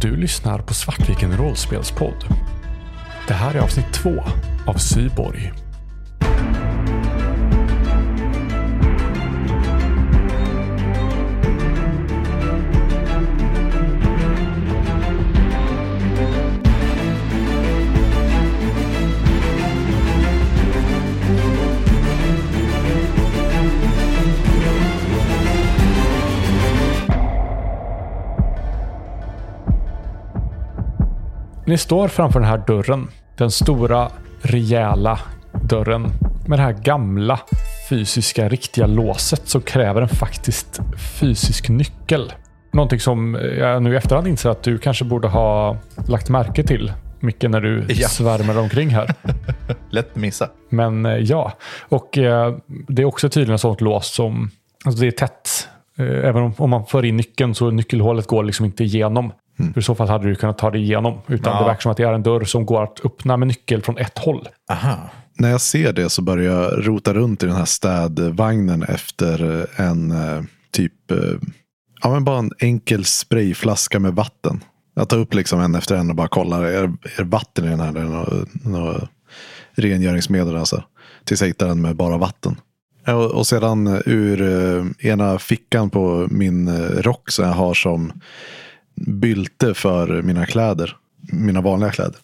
Du lyssnar på Svartviken rollspelspodd. Det här är avsnitt två av Syborg. Ni står framför den här dörren. Den stora, rejäla dörren. Med det här gamla, fysiska, riktiga låset så kräver den faktiskt fysisk nyckel. Någonting som jag nu i efterhand inser att du kanske borde ha lagt märke till mycket när du Ja. svärmar omkring här. Lätt missa. Men eh, ja, och eh, det är också tydligen ett sånt lås som, alltså det är tätt. Eh, även om, om man för in nyckeln så nyckelhålet går liksom inte igenom. För i så fall hade du kunnat ta det igenom. Utan Ja. det verkar som att det är en dörr som går att öppna med nyckel från ett håll. Aha. När jag ser det så börjar jag rota runt i den här städvagnen efter en eh, typ, eh, ja men bara en enkel sprayflaska med vatten. Jag tar upp liksom en efter en och bara kollar, är, är det vatten i den här? Är det något, något rengöringsmedel alltså? Tills jag hittar den med bara vatten. Och, och sedan eh, ur eh, ena fickan på min eh, rock som jag har som bylte för mina kläder, mina vanliga kläder.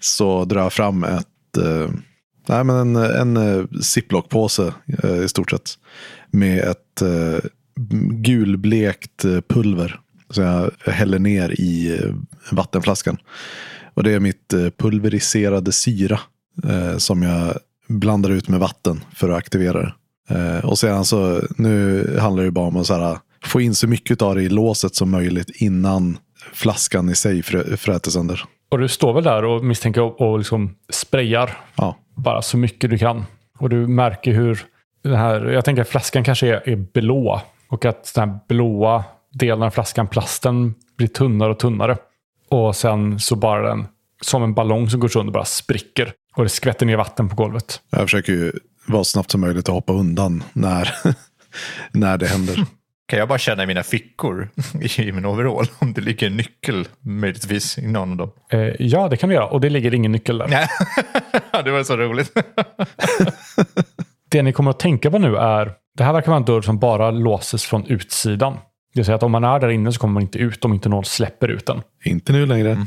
Så drar jag fram ett, eh, nej men en, en eh, ziplockpåse ziplock-påse eh, i stort sett. Med ett eh, gulblekt eh, pulver. Som jag häller ner i eh, vattenflaskan. Och det är mitt eh, pulveriserade syra. Eh, som jag blandar ut med vatten för att aktivera det. Eh, och sedan så, nu handlar det bara om att så här, få in så mycket av det i låset som möjligt innan flaskan i sig frö, fräter sönder. Och du står väl där och misstänker och, och liksom sprayar Ja, bara så mycket du kan. Och du märker hur den här, jag tänker att flaskan kanske är, är blå. Och att den här blåa delen av flaskan, plasten, blir tunnare och tunnare. Och sen så bara den, som en ballong som går sönder, bara spricker. Och det skvätter ner vatten på golvet. jag försöker ju vara snabbt som möjligt att hoppa undan när, när det händer. Kan jag bara känna i mina fickor i min overall om det ligger en nyckel möjligtvis i någon av dem? Eh, ja, det kan du göra. Och det ligger ingen nyckel där. Nej, det var så roligt. Det ni kommer att tänka på nu är, det här verkar vara en dörr som bara låses från utsidan. Det vill säga att om man är där inne så kommer man inte ut om inte någon släpper ut den. Inte nu längre.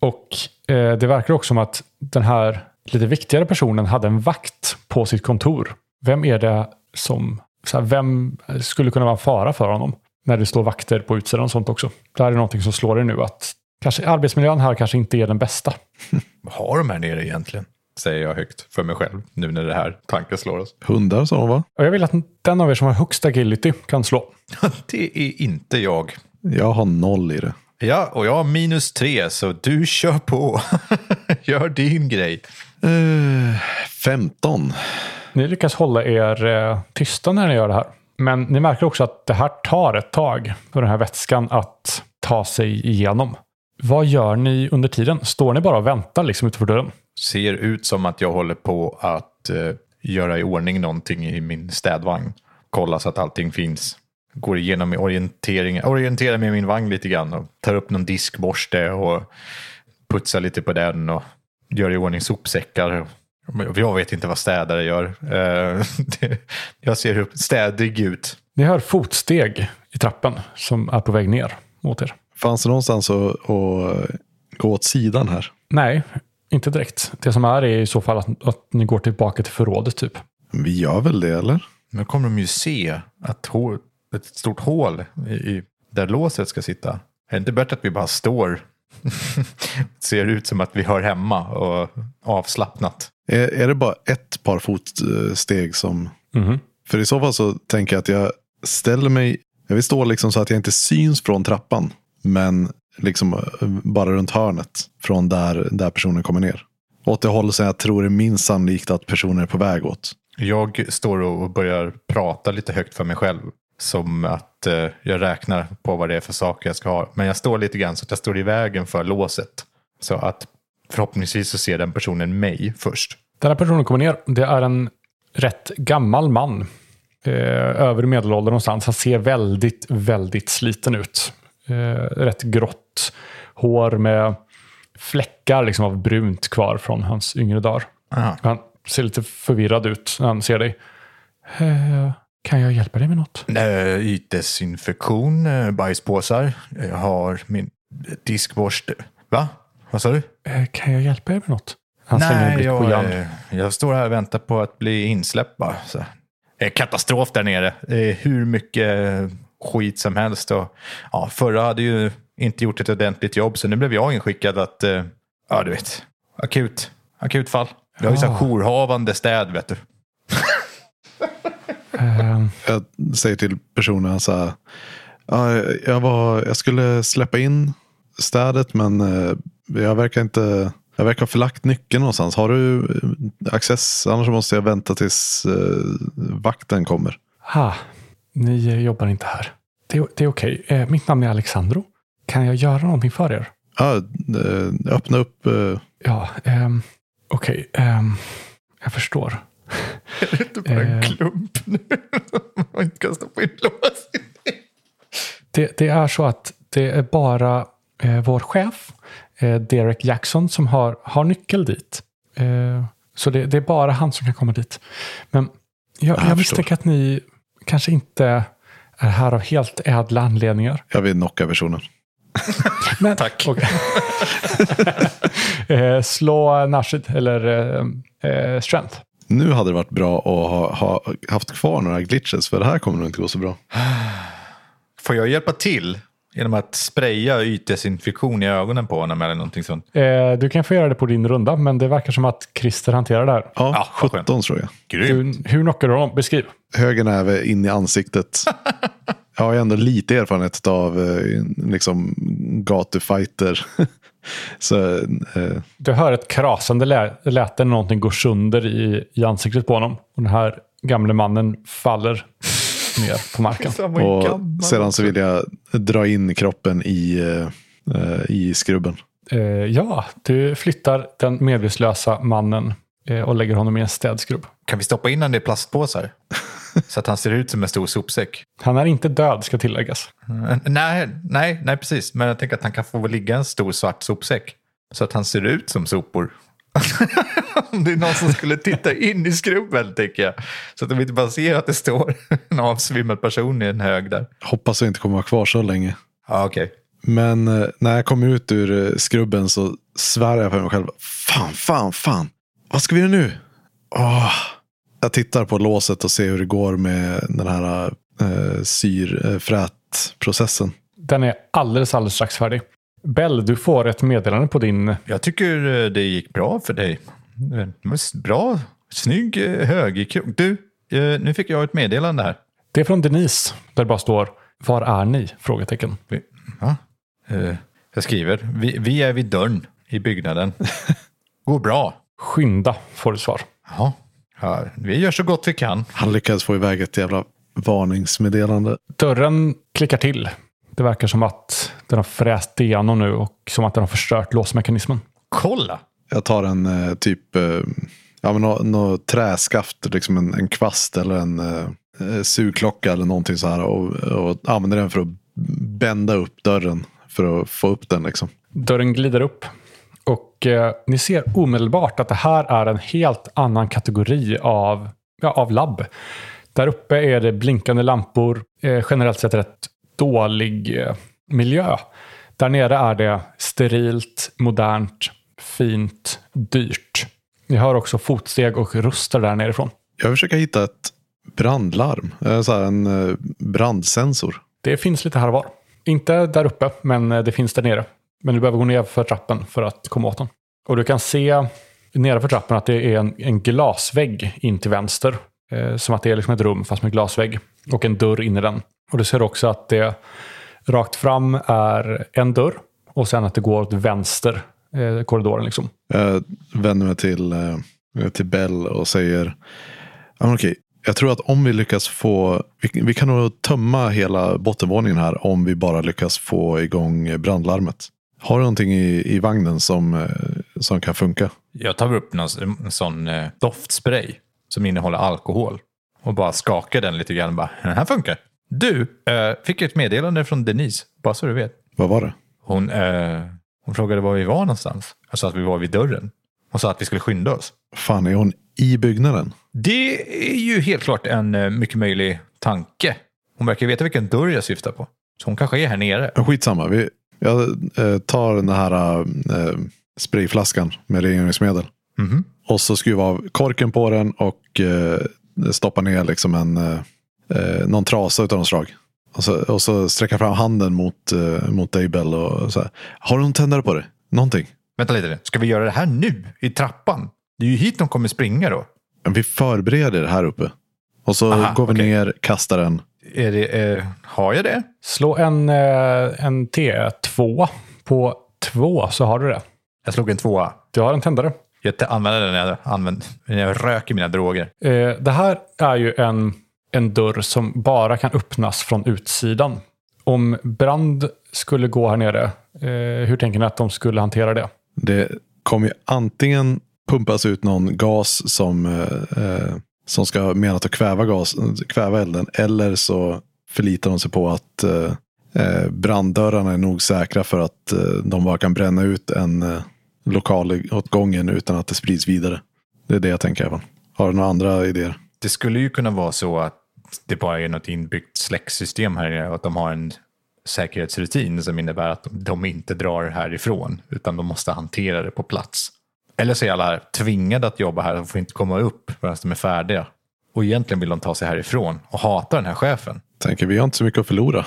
Och eh, det verkar också som att den här lite viktigare personen hade en vakt på sitt kontor. Vem är det som, så här, vem skulle kunna vara en fara för honom? När det står vakter på utsidan och sånt också. Det här är någonting som slår er nu att kanske arbetsmiljön här kanske inte är den bästa. Vad har de här nere egentligen? Säger jag högt för mig själv nu när det här tanken slår oss. Hundar sa hon va? Och jag vill att den av er som har högst agility kan slå. Det är inte jag. Jag har noll i det. Ja, och jag har minus tre, så du kör på. Gör din grej. Eh, 15. Ni lyckas hålla er eh, tysta när ni gör det här. Men ni märker också att det här tar ett tag för den här vätskan att ta sig igenom. Vad gör ni under tiden? Står ni bara och väntar liksom utanför dörren? Ser ut som att jag håller på att eh, göra i ordning någonting i min städvagn. Kolla så att allting finns. Går igenom i orientering, orienterar mig i min vagn lite grann och tar upp någon diskborste och putsar lite på den och gör i ordning sopsäckar. Jag vet inte vad städare gör. Eh, jag ser städig ut. Ni hör fotsteg i trappen som är på väg ner mot er. Fanns det någonstans att, att gå åt sidan här? Nej, inte direkt. Det som är är i så fall att, att ni går tillbaka till förrådet typ. Vi gör väl det eller? Nu kommer de ju se att ett stort hål i, i, där låset ska sitta. Är det inte bättre att vi bara står? Ser ut som att vi hör hemma och avslappnat. Är, är det bara ett par fotsteg som... Mhm. För i så fall så tänker jag att jag ställer mig... Jag vill stå liksom så att jag inte syns från trappan. Men liksom eh, bara runt hörnet. Från där, där personen kommer ner. Åt det håll som jag tror är minst sannolikt att personen är på väg åt. Jag står och börjar prata lite högt för mig själv. Som att eh, jag räknar på vad det är för saker jag ska ha. Men jag står lite grann så att jag står i vägen för låset. Så att förhoppningsvis så ser den personen mig först. Den här personen kommer ner. Det är en rätt gammal man. Eh, över medelåldern någonstans. Han ser väldigt, väldigt sliten ut. Eh, rätt grått hår med fläckar liksom av brunt kvar från hans yngre dagar. Aha. Han ser lite förvirrad ut när han ser dig. Eh, kan jag hjälpa dig med något? Eh, Ytdesinfektion, eh, bajspåsar. Jag har min diskborste. Va? Vad sa du? Eh, kan jag hjälpa dig med något? Han Nej, jag, eh, jag står här och väntar på att bli insläppt bara. Så. Eh, Katastrof där nere. Hur mycket skit som helst. Och, ja, förra hade ju inte gjort ett ordentligt jobb så nu blev jag inskickad att, ja du vet, akut, akut fall. Vi har ju så här Ah. jourhavande städ vet du. Eh, Jag säger till personen så här. Ja, jag, var, jag skulle släppa in städet men eh, jag verkar inte. Jag verkar ha förlagt nyckeln någonstans. Har du eh, access? Annars måste jag vänta tills eh, vakten kommer. ha, ni jobbar inte här. Det, det är okej. Eh, mitt namn är Alexandro. Kan jag göra någonting för er? Ja, öppna upp. Ja, ehm, okej. ehm, jag förstår. Är det inte bara en Eh. klump nu? Man inte kan stoppa in lås i. Det, det är så att det är bara eh, vår chef, eh, Derek Jackson, som har, har nyckel dit. Eh, så det, det är bara han som kan komma dit. Men jag, jag jag misstänker att ni kanske inte är här av helt ädla anledningar. jag vill knocka personen. Men, Tack. eh, slå Nashid eller eh, eh, Strength. Nu hade det varit bra att ha, ha haft kvar några glitches. För det här kommer nog inte gå så bra. Får jag hjälpa till genom att spraya ytdesinfektion i ögonen på honom eller någonting sånt? Eh, du kan få göra det på din runda, men det verkar som att Christer hanterar det här. Ja, skönt. 17 tror jag. Grymt. Du, hur knockar du honom? Beskriv. Höger näve in i ansiktet. Jag har ju ändå lite erfarenhet av eh, liksom gatufighter. Så eh, Du hör ett krasande lä- läte när någonting går sönder i, i ansiktet på honom. Och den här gamle mannen faller ner på marken. och sedan så vill jag dra in kroppen i, eh, i skrubben. Eh, ja, du flyttar den medvetslösa mannen eh, och lägger honom i en städskrubb. Kan vi stoppa in honom i plastpåsar? Så att han ser ut som en stor sopsäck. Han är inte död, ska tilläggas. Mm, Nej, nej, nej, precis. Men jag tänker att han kan få ligga en stor svart sopsäck. Så att han ser ut som sopor. Om det är någon som skulle titta in i skrubben, tänker jag. Så att de inte bara ser att det står en avsvimmad person i en hög där. Hoppas jag inte kommer vara kvar så länge. Ja, okej. Men eh, när jag kom ut ur eh, skrubben så svär jag för mig själv. Fan, fan, fan. Vad ska vi göra nu? Åh. Jag tittar på låset och ser hur det går med den här eh, syrfrätprocessen. Den är alldeles, alldeles strax färdig. Bell, du får ett meddelande på din... Jag tycker eh, det gick bra för dig. Eh, Bra, snygg eh, högerkrok. Du, eh, nu fick jag ett meddelande här. Det är från Denise, där det bara står Var är ni? Frågetecken. Vi-? Eh, Jag skriver, vi, vi är vid dörren i byggnaden. Går bra. Skynda, får du svar. Ja. Ja, vi gör så gott vi kan. Han lyckades få iväg ett jävla varningsmeddelande. Dörren klickar till. Det verkar som att den har fräst igenom nu och som att den har förstört låsmekanismen. Kolla! Jag tar en eh, typ eh, ja, men nå, nå träskaft, liksom en, en kvast eller en eh, eh, sugklocka eller någonting så här och, och använder den för att bända upp dörren för att få upp den. Liksom. Dörren glider upp och eh, ni ser omedelbart att det här är en helt annan kategori av, ja, av labb. Där uppe är det blinkande lampor, eh, generellt sett rätt dålig eh, miljö. Där nere är det sterilt, modernt, fint, dyrt. Ni hör också fotsteg och röster där nerifrån. Jag försöker hitta ett brandlarm, eh, så här, en eh, brandsensor. Det finns lite här och var. Inte där uppe, men eh, det finns där nere. Men du behöver gå ner för trappen för att komma åt den. Och du kan se nedanför trappen att det är en, en glasvägg in till vänster. Eh, som att det är liksom ett rum fast med glasvägg. Och en dörr in i den. Och du ser också att det rakt fram är en dörr. Och sen att det går åt vänster eh, korridoren. Liksom. Jag vänder mig till, eh, till Bell och säger ja, jag tror att om vi lyckas få, vi, vi kan nog tömma hela bottenvåningen här om vi bara lyckas få igång brandlarmet. Har du någonting i, i vagnen som, eh, som kan funka? Jag tar upp någon, en sån eh, doftspray som innehåller alkohol och bara skakar den lite grann. Bara, den här funkar. Du, eh, fick ett meddelande från Denise, bara så du vet. Vad var det? Hon, eh, hon frågade var vi var någonstans. Jag sa att vi var vid dörren. Hon sa att vi skulle skynda oss. Fan, är hon i byggnaden? Det är ju helt klart en eh, mycket möjlig tanke. Hon verkar veta vilken dörr jag syftar på. Så hon kanske är här nere. Skitsamma. Vi, jag eh, tar den här eh, sprayflaskan med rengöringsmedel. Mhm. Och så skruvar av korken på den och eh, stoppar ner liksom en, eh, någon trasa utav något slag. Och så, och så sträcker fram handen mot, mot dig Bell och så här. Har du någon tändare på dig? Någonting? Vänta lite nu. Ska vi göra det här nu? I trappan? Det är ju hit de kommer springa då. Men Vi förbereder det här uppe. Och så Aha, går vi okej. ner, kastar den. Är det, eh, har jag det? Slå en, eh, en T2 på två så har du det. Jag slog en tvåa. Du har en tändare. Jag använder den när jag, använder, när jag röker mina droger. Eh, det här är ju en, en dörr som bara kan öppnas från utsidan. Om brand skulle gå här nere, eh, hur tänker ni att de skulle hantera det? Det kommer ju antingen pumpas ut någon gas som, eh, som ska menat att kväva, gas, kväva elden. Eller så förlitar de sig på att eh, eh, branddörrarna är nog säkra för att eh, de bara kan bränna ut en eh, lokal åt gången utan att det sprids vidare. Det är det jag tänker även. Har du några andra idéer? Det skulle ju kunna vara så att det bara är något inbyggt släcksystem här nere och att de har en säkerhetsrutin som innebär att de inte drar härifrån utan de måste hantera det på plats. Eller så är alla här tvingade att jobba här och får inte komma upp förrän de är färdiga. Och egentligen vill de ta sig härifrån och hatar den här chefen. Tänker vi har inte så mycket att förlora.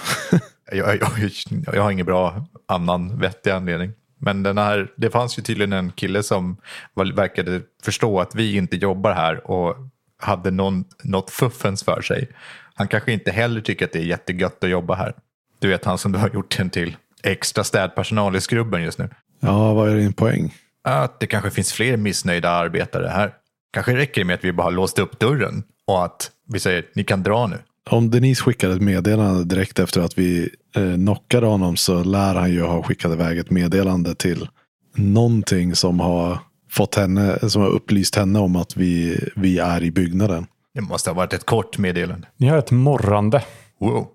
Jag, jag, jag, jag har ingen bra annan vettig anledning. Men den här, det fanns ju tydligen en kille som var, verkade förstå att vi inte jobbar här och hade någon, något fuffens för sig. Han kanske inte heller tycker att det är jättegött att jobba här. Du vet han som du har gjort en till extra städpersonal i skrubben just nu. ja, vad är din poäng? Att det kanske finns fler missnöjda arbetare här. Kanske räcker det med att vi bara har låst upp dörren och att vi säger ni kan dra nu. Om Denise skickade ett meddelande direkt efter att vi eh, knockade honom så lär han ju ha skickat iväg ett meddelande till någonting som har fått henne, som har upplyst henne om att vi, vi är i byggnaden. Det måste ha varit ett kort meddelande. Ni har ett morrande Wow.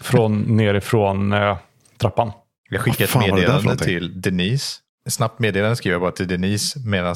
från nerifrån eh, trappan. Jag fan ett meddelande till Denise. Snabbt meddelande skriver jag bara till Denise medan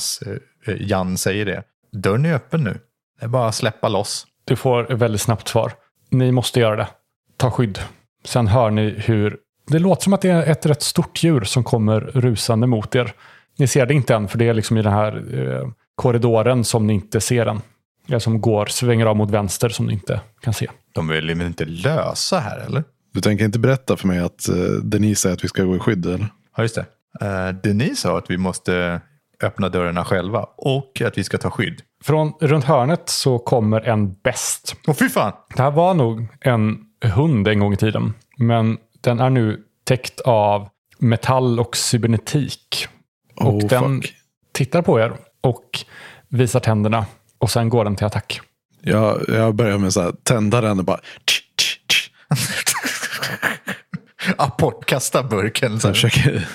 eh, Jan säger det. Dörren är öppen nu. Det är bara att släppa loss. Du får ett väldigt snabbt svar. Ni måste göra det. Ta skydd. Sen hör ni hur... Det låter som att det är ett rätt stort djur som kommer rusande mot er. Ni ser det inte än, för det är liksom i den här eh, korridoren som ni inte ser än. Eller som går, svänger av mot vänster som ni inte kan se. De vill ju inte lösa här eller? Du tänker inte berätta för mig att eh, Denise säger att vi ska gå i skydd eller? Ja, just det. Uh, Denise sa att vi måste öppna dörrarna själva och att vi ska ta skydd. Från runt hörnet så kommer en bäst. Åh fy fan! Det här var nog en hund en gång i tiden. Men den är nu täckt av metall och cybernetik. Och Oh, den fuck. tittar på er och visar tänderna. Och sen går den till attack. Jag, jag börjar med så här, tända den och bara... Tch, tch, tch. Apportkasta burken. Så jag försöker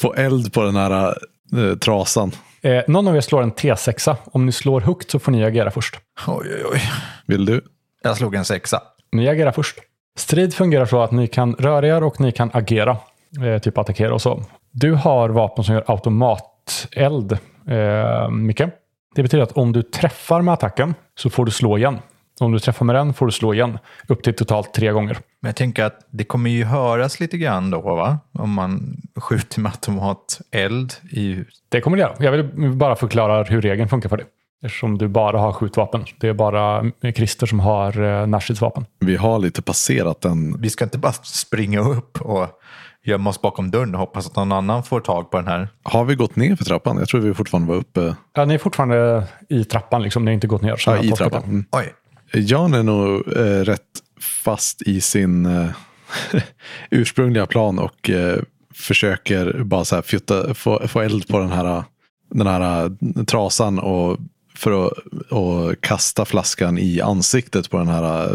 få eld på den här eh, trasan. Eh, någon av er slår en T6. Om ni slår högt så får ni agera först. Oj, oj, oj. Vill du? Jag slog en sexa. Ni agerar först. Strid fungerar så att ni kan röra er och ni kan agera. Eh, typ attackera och så. Du har vapen som gör automateld, eh, Micke. Det betyder att om du träffar med attacken så får du slå igen. Om du träffar med den får du slå igen. Upp till totalt tre gånger. Men jag tänker att det kommer ju höras lite grann då, va? Om man skjuter med automateld i... Det kommer det göra. Jag vill bara förklara hur regeln funkar för dig. Eftersom du bara har skjutvapen. Det är bara Christer som har eh, närstridsvapen. Vi har lite passerat den. Vi ska inte bara springa upp och gömma oss bakom dörren och hoppas att någon annan får tag på den här. Har vi gått ner för trappan? Jag tror vi fortfarande var uppe Ja, ni är fortfarande i trappan, liksom. ni har inte gått ner. som ja, i trappan. det. Mm. Oj, Jan är nog eh, rätt fast i sin eh, ursprungliga plan och eh, försöker bara så här fjutta, få, få eld på den här, den här eh, trasan och för att och kasta flaskan i ansiktet på den här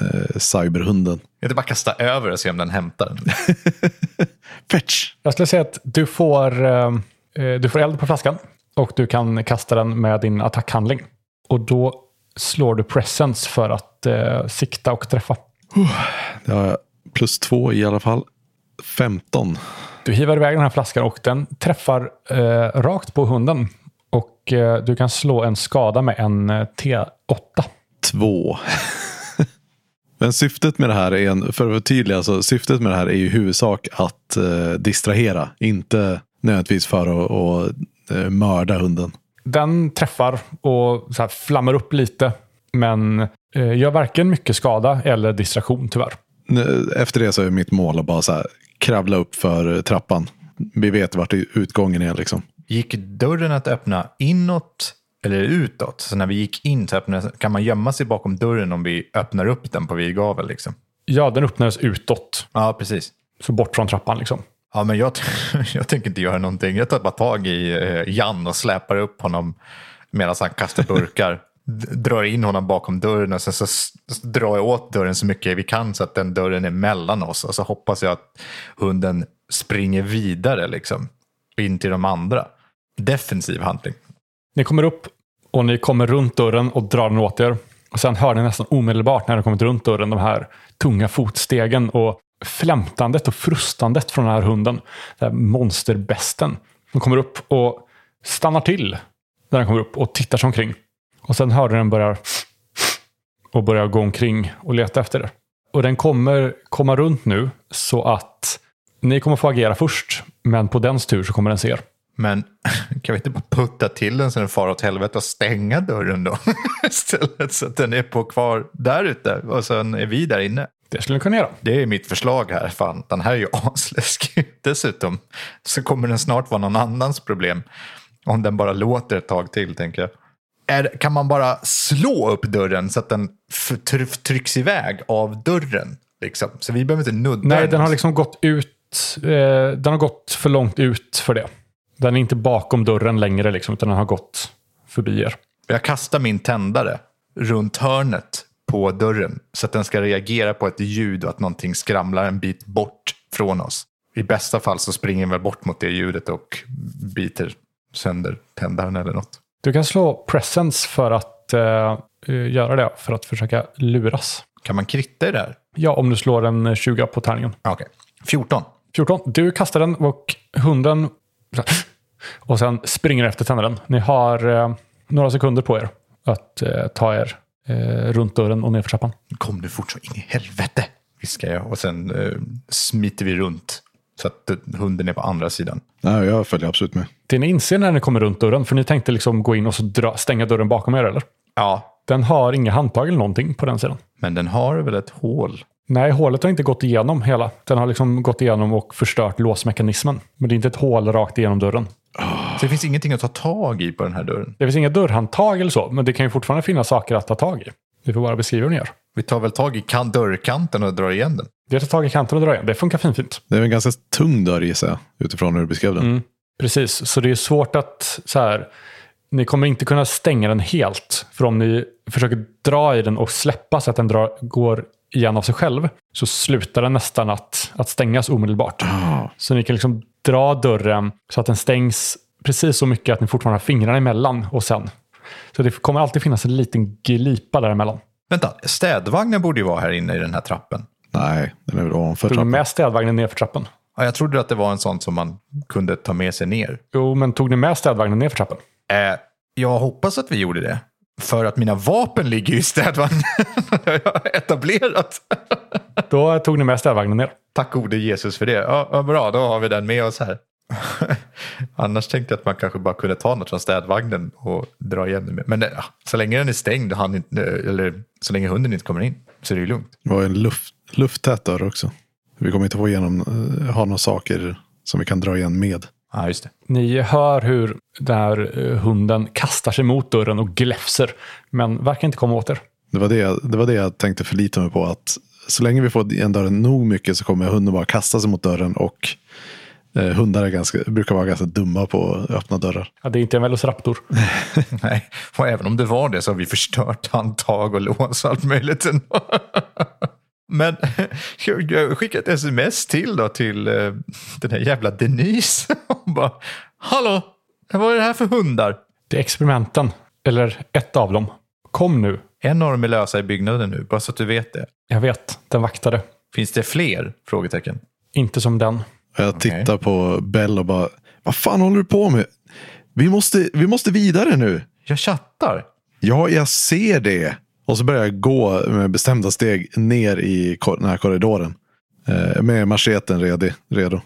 eh, cyberhunden. jag tänkte bara kasta över och se om den hämtar den. Fetch! Jag skulle säga att du får, eh, eh, du får eld på flaskan och du kan kasta den med din attackhandling. Och då slår du presence för att eh, sikta och träffa. Det har jag plus två i alla fall. 15. Du hivar iväg den här flaskan och den träffar eh, rakt på hunden. Och eh, du kan slå en skada med en eh, T8. Två. Men syftet med det här är, en, för att förtydliga, så syftet med det här är ju huvudsak att eh, distrahera. Inte nödvändigtvis för att, att eh, mörda hunden. Den träffar och så här flammar upp lite. Men eh, gör varken mycket skada eller distraktion tyvärr. Efter det så är mitt mål att bara så här, kravla upp för trappan. Vi vet vart utgången är liksom. Gick dörren att öppna inåt eller utåt? Så när vi gick in så öppnade, kan man gömma sig bakom dörren om vi öppnar upp den på vid gavel? Liksom? Ja, den öppnades utåt. Ja, precis. Så bort från trappan liksom. Ja, men jag, jag tänker inte göra någonting. Jag tar bara tag i eh, Jan och släpar upp honom medan han kastar burkar. Drar in honom bakom dörren och sen så drar jag åt dörren så mycket vi kan så att den dörren är mellan oss. Och så hoppas jag att hunden springer vidare liksom. In till de andra. Defensiv handling. Ni kommer upp och ni kommer runt dörren och drar den åt er. Och sen hör ni nästan omedelbart när ni kommit runt dörren de här tunga fotstegen och flämtandet och frustandet från den här hunden. Den här monsterbesten. Den kommer upp och stannar till när den kommer upp och tittar sig omkring. Och sen hör den börjar och börjar gå omkring och leta efter det. Och den kommer komma runt nu så att ni kommer få agera först. Men på dens tur så kommer den se er. Men kan vi inte bara putta till den så den far åt helvete och stänga dörren då? Istället så att den är på kvar där ute och sen är vi där inne. Det skulle ni kunna göra. Det är mitt förslag här. Fan, den här är ju asläskig. Dessutom så kommer den snart vara någon annans problem. Om den bara låter ett tag till, tänker jag. Är, kan man bara slå upp dörren så att den trycks iväg av dörren? Liksom? Så vi behöver inte nudda Nej, den den har ens. liksom gått ut. Eh, den har gått för långt ut för det. Den är inte bakom dörren längre, liksom, utan den har gått förbi er. Jag kastar min tändare runt hörnet på dörren så att den ska reagera på ett ljud och att någonting skramlar en bit bort från oss. I bästa fall så springer den väl bort mot det ljudet och biter sönder tändaren eller något. Du kan slå presence för att eh, eh, göra det, för att försöka luras. Kan man kritta i det här? Ja, om du slår en 20 på tärningen. Ah, Okej. 14. 14. Du kastar den och hunden och sen springer efter tändaren. Ni har eh, några sekunder på er att eh, ta er eh, runt dörren och ner för trappan. Kom nu fort så in i helvete, viskar jag. Och sen eh, smiter vi runt så att eh, hunden är på andra sidan. Nej, jag följer absolut med. Det ni inser när ni kommer runt dörren, för ni tänkte liksom gå in och så dra, stänga dörren bakom er, eller? Ja, Den har inga handtag eller någonting på den sidan. men den har väl ett hål. Nej, hålet har inte gått igenom hela. Den har liksom gått igenom och förstört låsmekanismen. Men det är inte ett hål rakt igenom dörren. Så det finns ingenting att ta tag i på den här dörren. Det finns inga dörrhandtag eller så, men det kan ju fortfarande finnas saker att ta tag i. Vi får bara beskriva hur ni gör. Vi tar väl tag i kan dörrkanten och drar igen den. Det är att ta tag i kanten och dra igen. Det funkar finfint. Det är en ganska tung dörr gissar jag, utifrån hur du beskrev den. Mm. Precis, så det är svårt att så här. Ni kommer inte kunna stänga den helt. För om ni försöker dra i den och släppa så att den drar, går igen av sig själv så slutar den nästan att, att stängas omedelbart. Ah, Så ni kan liksom dra dörren så att den stängs precis så mycket att ni fortfarande har fingrarna emellan och sen. Så det kommer alltid finnas en liten glipa däremellan. Vänta, städvagnen borde ju vara här inne i den här trappen. nej, den är väl ovanför Tog ni trappan. med städvagnen ner för trappen? Ja, jag trodde att det var en sån som man kunde ta med sig ner. Jo, men tog ni med städvagnen ner för trappen? Eh, jag hoppas att vi gjorde det. För att mina vapen ligger ju i städvagnen. Det har jag etablerat. Då tog ni med städvagnen ner. Tack gode Jesus för det. Ja, ja, bra, då har vi den med oss här. Annars tänkte jag att man kanske bara kunde ta något från städvagnen och dra igen det med. Men ja, så länge den är stängd, han inte, eller så länge hunden inte kommer in, så är det ju lugnt. Det var en luft, lufttät dörr också. Vi kommer inte få igenom, eh, ha några saker som vi kan dra igen med. Ja, just det. Ni hör hur den här eh, hunden kastar sig mot dörren och gläfser, men verkar inte komma åt er. Det var det, det var det jag tänkte förlita mig på. att Så länge vi får igen dörren nog mycket så kommer hunden bara kasta sig mot dörren. Och eh, hundar är ganska, brukar vara ganska dumma på att öppna dörrar. Ja, det är inte en velociraptor. Nej, och även om det var det så har vi förstört handtag och lås och allt möjligt. Men jag skickade ett sms till då till eh, den här jävla Denise. Hon bara, hallå, vad är det här för hundar? Det är experimenten, eller ett av dem. Kom nu. En av dem är lösa i byggnaden nu, bara så att du vet det. Jag vet, den vaktade. Finns det fler? Frågetecken. inte som den. Jag tittar på Bell och bara, vad fan håller du på med? Vi måste, vi måste vidare nu. Jag chattar. Ja, jag ser det. Och så börjar jag gå med bestämda steg ner i den här korridoren. Eh, med macheten redo. redo.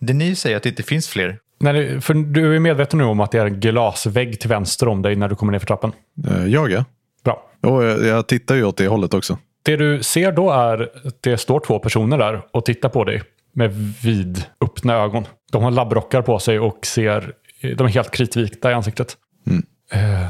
Denise säger att det inte finns fler. Det, för du är medveten nu om att det är en glasvägg till vänster om dig när du kommer ner för trappan. Eh, jag ja. Bra. Och jag, tittar ju åt det hållet också. Det du ser då är att det står två personer där och tittar på dig med vid öppna ögon. De har labbrockar på sig och ser, de är helt kritvita i ansiktet. Mm. Eh,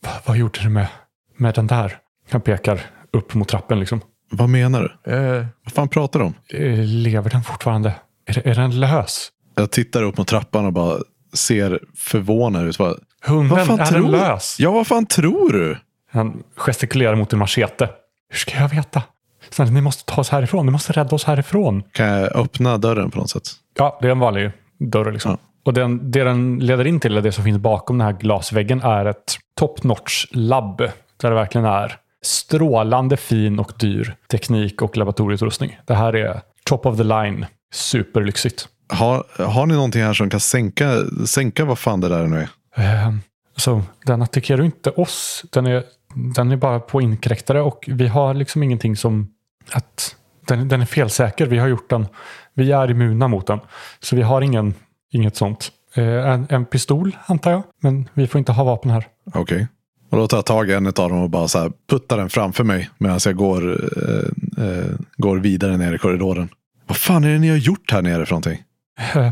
vad, vad gjorde du med, med den där? Han pekar upp mot trappen liksom. Vad menar du? Eh, Vad fan pratar du om? Eh, lever den fortfarande? Är, är den lös? Jag tittar upp mot trappan och bara ser förvånad ut. Hunden, vad fan är tror den lös? Ja, vad fan tror du? Han gestikulerar mot en machete. Hur ska jag veta? Snälla, ni måste ta oss härifrån. Ni måste rädda oss härifrån. Kan jag öppna dörren på något sätt? Ja, det är en vanlig dörr. Liksom. Ja. Och den, det den leder in till, eller det som finns bakom den här glasväggen, är ett top notch labb. Där det verkligen är strålande fin och dyr teknik och laboratorieutrustning. Det här är top of the line. Superlyxigt. Har, har ni någonting här som kan sänka, sänka vad fan det där nu är? Eh, så den attackerar ju inte oss. Den är, den är bara på inkräktare och vi har liksom ingenting som att den, den är felsäker. Vi har gjort den. Vi är immuna mot den. Så vi har ingen, inget sånt. Eh, en, en pistol antar jag. Men vi får inte ha vapen här. Okej. Och då tar jag tag i en av dem och bara så här puttar den framför mig medan jag går, eh, eh, går vidare ner i korridoren. Vad fan är det ni har gjort här nere för någonting? Eh,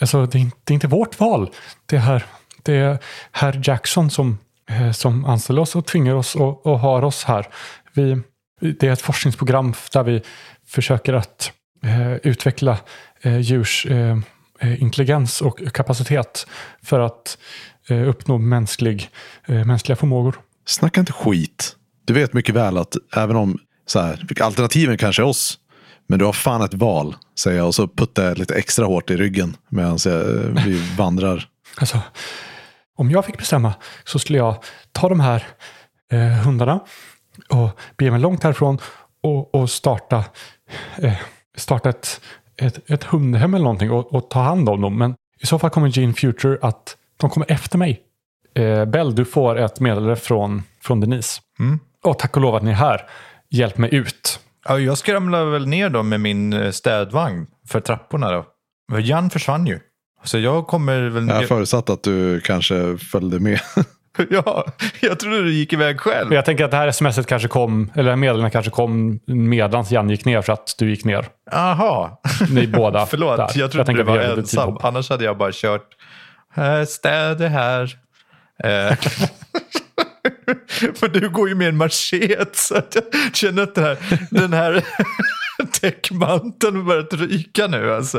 alltså, det, är, inte- det är inte vårt val. Det är, här, det är herr Jackson som, eh, som anställer oss och tvingar oss och, och har oss här. Vi, det är ett forskningsprogram där vi försöker att eh, utveckla eh, djurs eh, eh intelligens och kapacitet för att uppnå mänsklig, eh, mänskliga förmågor. Snacka inte skit. Du vet mycket väl att även om så här, alternativen kanske är oss. Men du har fan ett val, säger jag. Och så puttar jag lite extra hårt i ryggen medan jag, vi vandrar. Alltså, om jag fick bestämma så skulle jag ta de här eh, hundarna och bege mig långt härifrån och, och starta, eh, starta ett, ett, ett hundhem eller någonting och, och ta hand om dem. Men i så fall kommer Gene Future att de kommer efter mig. Eh, Bell, du får ett meddelande från, från Denise. Mm. Och tack och lov att ni är här. Hjälp mig ut. Ja, jag skramlar väl ner dem med min eh, städvagn för trapporna då. Men Jan försvann ju. Så jag kommer väl... Jag förutsatt att du kanske följde med. Ja, jag trodde du gick iväg själv. Jag tänker att det här smset kanske kom, eller meddelandet kanske kom medan Jan gick ner för att du gick ner. Aha. Ni båda. Förlåt, där. jag trodde tänker du var ensam. Annars hade jag bara kört "Här, städ är här. Eh, Men du går ju med en machete så att jag känner att det här, den här täckmanteln börjar ryka nu alltså.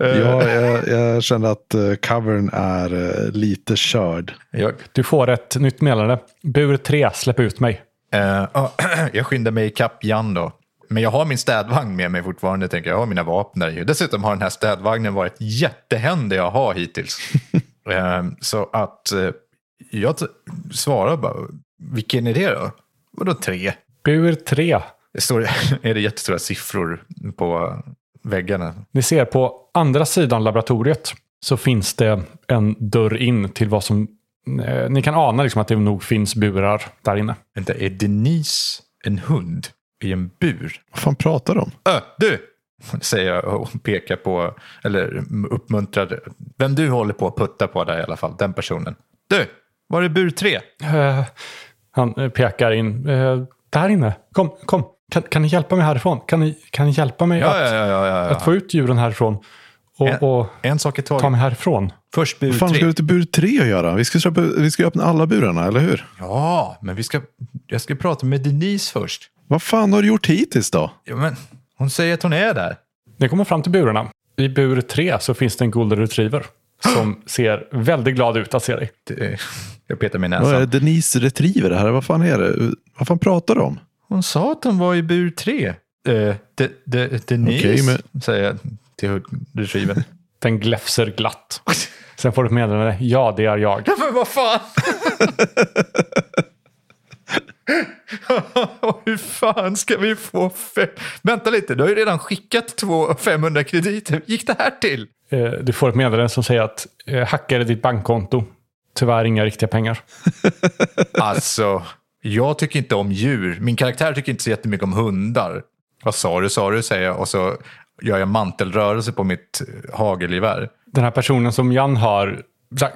Eh, Ja, jag, jag känner att eh, covern är eh, lite körd. jag, Du får ett nytt meddelande. Bur 3, släpp ut mig. ja, jag skyndar mig ikapp Jan då. Men jag har min städvagn med mig fortfarande. Tänker jag. jag har mina vapen där. Dessutom har den här städvagnen varit jättehändig att ha hittills. eh, så att eh, jag svarar bara. Vilken är det då? Vadå tre? Bur 3. Det står, är det jättestora siffror på väggarna? Ni ser på andra sidan laboratoriet så finns det en dörr in till vad som... Eh, ni kan ana liksom att det nog finns burar där inne. Vänta, är Denise en hund i en bur? Vad fan pratar du om? Ö, du! Säger jag och pekar på, eller uppmuntrar, vem du håller på att putta på där i alla fall, den personen. Du! Var är bur tre? Eh, han eh, pekar in. Eh, där inne. Kom, kom. Kan, kan ni hjälpa mig härifrån? Kan ni, kan ni hjälpa mig Ja, att, ja, ja, ja, ja. att få ut djuren härifrån? Och, Ja. och En sak i ta taget. mig härifrån? Först bur Vad fan ska tre. du till bur tre att göra? Vi ska, köpa, vi ska öppna alla burarna, eller hur? Ja, men vi ska, jag ska prata med Denise först. Vad fan har du gjort hittills då? Ja, men hon säger att hon är där. Ni kommer fram till burarna. I bur 3 så finns det en golden retriever. Som ser väldigt glad ut att se dig. Det- Jag petar mig i Vad är. Denise Retriever det här? Vad fan är det? Vad fan pratar du om? Hon sa att hon var i bur tre. Eh, de, de, Denise, Okej, men- säger jag till retrievern. Den gläfser glatt. Sen får du ett meddelande. Ja, det är jag. Ja, men vad fan! Hur fan ska vi få fem? Vänta lite, du har ju redan skickat två 500 krediter. gick det här till? Eh, du får ett meddelande som säger att eh, hackade ditt bankkonto. Tyvärr inga riktiga pengar. Alltså, jag tycker inte om djur. Min karaktär tycker inte så jättemycket om hundar. Vad sa du, sa du, säger jag. Och så gör jag mantelrörelse på mitt eh, hagelgevär. Den här personen som Jan har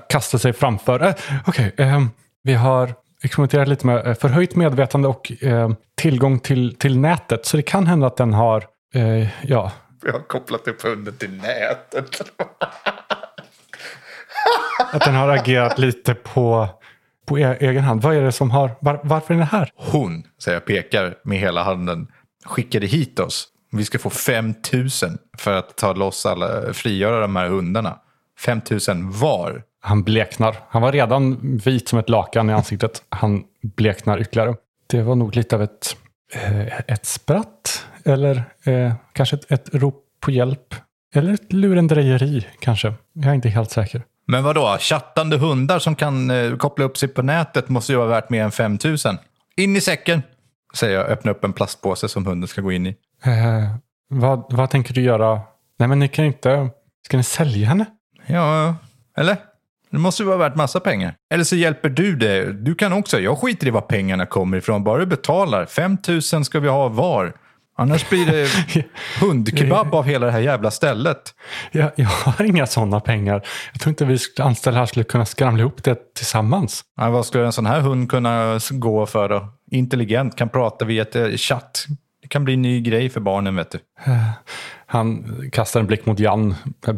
kastat sig framför. Eh, Okej, eh, vi har experimenterat lite med eh, förhöjt medvetande och eh, tillgång till, till nätet. Så det kan hända att den har, eh, ja, Jag har kopplat upp hunden till nätet. att den har agerat lite på, på e- egen hand. Vad är det som har, var, varför är den här? Hon, säger jag, pekar med hela handen, skickade hit oss. Vi ska få 5 000 för att ta loss alla, frigöra de här hundarna. 5 000 var. Han bleknar. Han var redan vit som ett lakan i ansiktet. Han bleknar ytterligare. Det var nog lite av ett, eh, ett spratt. Eller eh, kanske ett, ett rop på hjälp. Eller ett lurendrejeri kanske. Jag är inte helt säker. Men vad då? chattande hundar som kan eh, koppla upp sig på nätet måste ju vara värt mer än 5 000. In i säcken, säger jag, öppna upp en plastpåse som hunden ska gå in i. Eh, vad, vad tänker du göra? Nej men ni kan inte... Ska ni sälja henne? Ja, eller? Det måste ju vara värt massa pengar. Eller så hjälper du det. Du kan också. Jag skiter i var pengarna kommer ifrån. Bara du betalar. 5 000 ska vi ha var. Annars blir det hundkebab av hela det här jävla stället. Jag, jag har inga sådana pengar. Jag tror inte vi anställda här skulle kunna skramla ihop det tillsammans. Ja, vad skulle en sån här hund kunna gå för då? Intelligent, kan prata via ett eh, chatt. Det kan bli en ny grej för barnen vet du. Han kastar en blick mot Jan,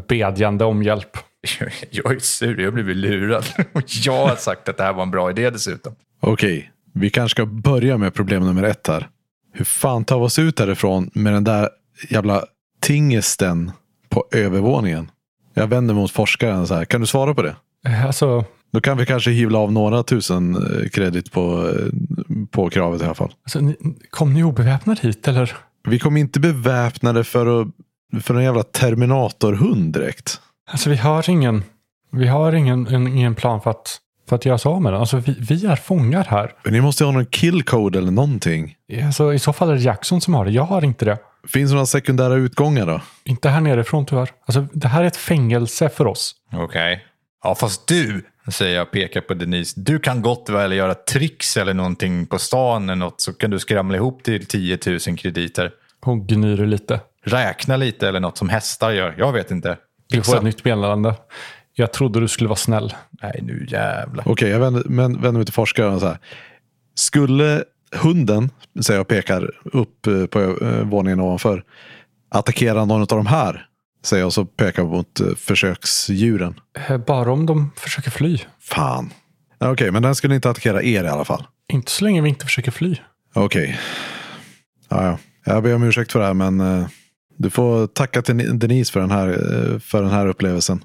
bedjande om hjälp. Jag är sur, jag har blivit lurad. Och jag har sagt att det här var en bra idé dessutom. Okej, vi kanske ska börja med problem nummer ett här. Hur fan tar vi oss ut härifrån med den där jävla tingesten på övervåningen? Jag vänder mot forskaren så här. Kan du svara på det? Eh, Alltså, Då kan vi kanske hyvla av några tusen eh, kredit på, eh, på kravet i alla fall. alltså ni, kom ni obeväpnade hit eller? Vi kom inte beväpnade för, att, för en jävla terminatorhund direkt. Alltså vi har ingen, vi har ingen, en, ingen plan för att, för att göra oss av med den. Alltså vi, vi är fångar här. Men ni måste ju ha någon killcode eller någonting. Alltså, I så fall är det Jackson som har det. Jag har inte det. Finns det några sekundära utgångar då? Inte här nerifrån tyvärr. Alltså, det här är ett fängelse för oss. Okej. Ja, fast du, säger jag och pekar på Denise. Du kan gott väl göra tricks eller någonting på stan eller något så kan du skramla ihop till 10 000 krediter. Hon gnyr lite. Räkna lite eller något som hästar gör. Jag vet inte. Du får ett nytt meddelande. Jag trodde du skulle vara snäll. Nej, nu jävlar. Okej, jag vänder, men, vänder mig till forskaren och så här. Skulle hunden, säger jag pekar upp eh, på eh, våningen ovanför, attackera någon av de här, säger jag och så pekar mot eh, försöksdjuren. Eh, Bara om de försöker fly. Fan. Okej, men den skulle inte attackera er i alla fall. Inte så länge vi inte försöker fly. Okej. Ja, ja. Jag ber om ursäkt för det här, men eh, du får tacka till Denise för den här, eh, för den här upplevelsen.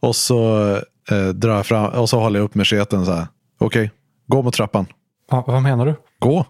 Och så eh, drar jag fram, och så håller jag upp macheten så här. Okej, gå mot trappan. Va, vad menar du? Gå.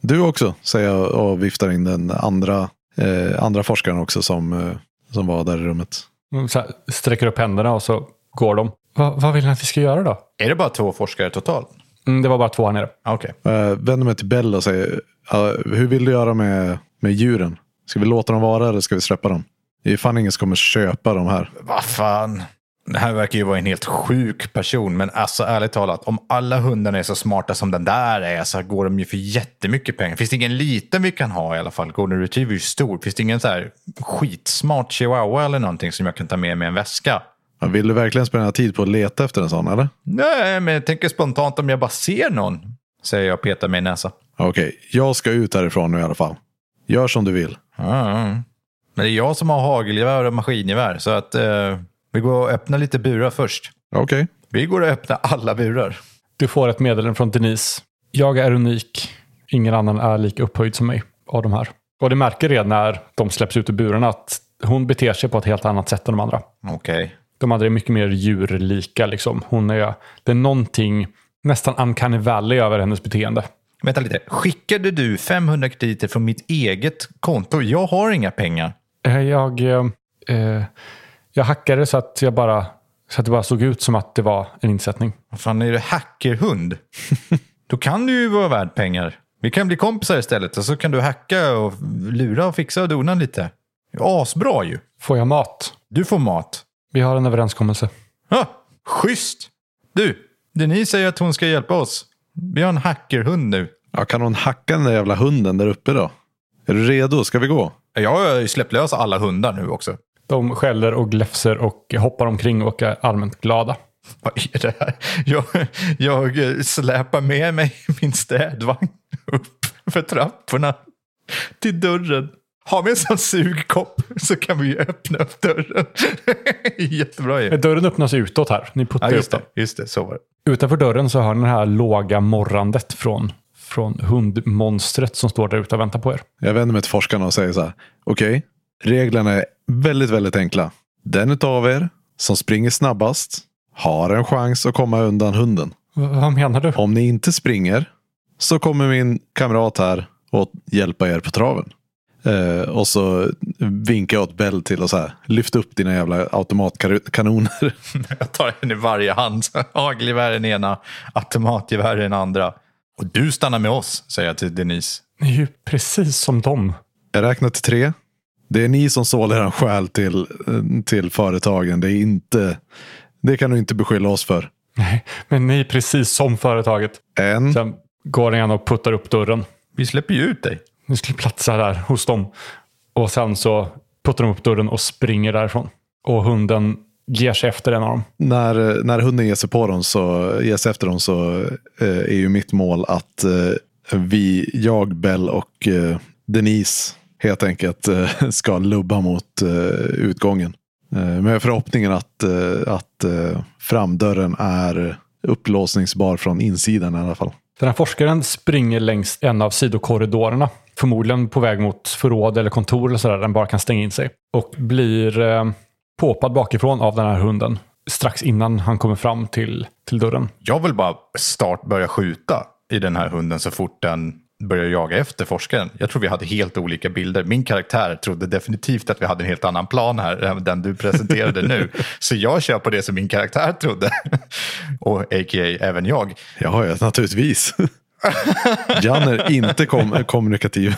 Du också, säger jag och viftar in den andra, eh, andra forskaren också som, eh, som var där i rummet. Mm, Så här, sträcker upp händerna och så går de. Va, vad vill ni att vi ska göra då? Är det bara två forskare totalt? Mm, det var bara två här nere. Ah, Okej. Jag vänder mig till Bell och säger, "Ja, hur vill du göra med, med djuren? Ska vi låta dem vara eller ska vi släppa dem? Det är fan ingen som kommer köpa de här. Vad fan. Det här verkar ju vara en helt sjuk person. Men alltså ärligt talat, om alla hundarna är så smarta som den där är så går de ju för jättemycket pengar. Finns det ingen liten vi kan ha i alla fall? Golden Retriever är ju stor. Finns det ingen så här skitsmart chihuahua eller någonting som jag kan ta med mig en väska? Vill du verkligen spendera tid på att leta efter en sån eller? Nej, men jag tänker spontant om jag bara ser någon. Säger jag och petar mig i näsa. Okej, jag ska ut härifrån nu i alla fall. Gör som du vill. Ja. Men det är jag som har hagelgevär och maskingevär. Så att eh, vi går och öppnar lite burar först. Okej. Vi går och öppnar alla burar. Du får ett meddelande från Denise. Jag är unik. Ingen annan är lika upphöjd som mig av de här. Och det märker redan när de släpps ut ur burarna att hon beter sig på ett helt annat sätt än de andra. Okej. De andra är mycket mer djurlika. Liksom. Hon är, det är någonting nästan uncanny valley över hennes beteende. Vänta lite. Skickade du 500 krediter från mitt eget konto? Jag har inga pengar. Eh, Jag, eh, eh, jag hackade så att, jag bara, så att det bara såg ut som att det var en insättning. Vad fan är det hackerhund? Då kan du ju vara värd pengar. Vi kan bli kompisar istället och så kan du hacka och lura och fixa och dona lite. Asbra ju. Får jag mat? Du får mat. Vi har en överenskommelse. Ja, schysst! Du, Denise säger att hon ska hjälpa oss. Vi har en hackerhund nu. Ja, kan hon hacka den där jävla hunden där uppe då? Är du redo? Ska vi gå? Jag har ju släppt lös alla hundar nu också. De skäller och gläfser och hoppar omkring och är allmänt glada. Vad är det här? Jag, jag släpar med mig min städvagn upp för trapporna till dörren. Har vi en sån sugkopp så kan vi ju öppna upp dörren. Jättebra ju. Dörren öppnas utåt här. Ni puttar Ja, upp just den. det, just det, så var det. Utanför dörren så hör ni det här låga morrandet från, från hundmonstret som står där ute och väntar på er. Jag vänder mig till forskarna och säger så här. Okej, reglerna är väldigt, väldigt enkla. Den av er som springer snabbast har en chans att komma undan hunden. V- vad menar du? Om ni inte springer så kommer min kamrat här och hjälpa er på traven. Eh, och så vinkar jag åt Bell till och så här. Lyft upp dina jävla automatkanoner. Jag tar en i varje hand. Hagelgevär i den ena, automatgevär i den andra. Och du stannar med oss, säger jag till Denise. Ni är ju precis som dem. Jag räknar till tre. Det är ni som sålde er själ till, eh, till företagen. Det är inte... Det kan du inte beskylla oss för. Nej, men ni är precis som företaget. En. Sen går ni igen och puttar upp dörren. Vi släpper ju ut dig. Ni skulle platsa där hos dem. Och sen så puttar de upp dörren och springer därifrån. Och hunden ger sig efter en av dem. När, när hunden ger sig på dem så ger sig efter dem så eh, är ju mitt mål att eh, vi, jag, Bell och eh, Denise helt enkelt eh, ska lubba mot eh, utgången. Eh, med förhoppningen att, eh, att eh, framdörren är upplåsningsbar från insidan i alla fall. Den här forskaren springer längs en av sidokorridorerna. Förmodligen på väg mot förråd eller kontor eller sådär. där Den bara kan stänga in sig. Och blir eh, påpad bakifrån av den här hunden. Strax innan han kommer fram till, till dörren. Jag vill bara start börja skjuta i den här hunden så fort den börjar jaga efter forskaren. Jag tror vi hade helt olika bilder. Min karaktär trodde definitivt att vi hade en helt annan plan här än den du presenterade nu. Så jag kör på det som min karaktär trodde. Och a.k.a. även jag. Ja, ja naturligtvis. Jan är inte kom kommunikativ.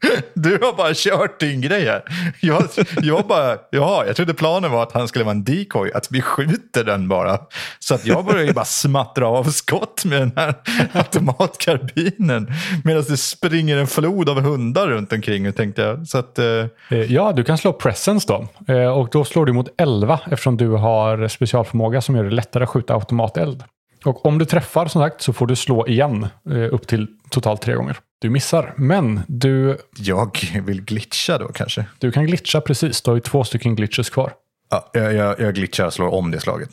Du har bara kört din grej här. Jag, jag bara, ja, jag trodde planen var att han skulle vara en decoy, att vi skjuter den bara. Så att jag började ju bara smattra av skott med den här automatkarbinen. Medan det springer en flod av hundar runt omkring, tänkte jag. Så att, eh, eh ja, du kan slå presence då. Eh, och då slår du mot 11 eftersom du har specialförmåga som gör det lättare att skjuta automateld. Och om du träffar som sagt så får du slå igen eh, upp till totalt tre gånger. Du missar, men du, jag vill glitcha då kanske. du kan glitcha precis. Du har ju två stycken glitches kvar. Ja, jag, jag, jag glitchar och slår om det slaget.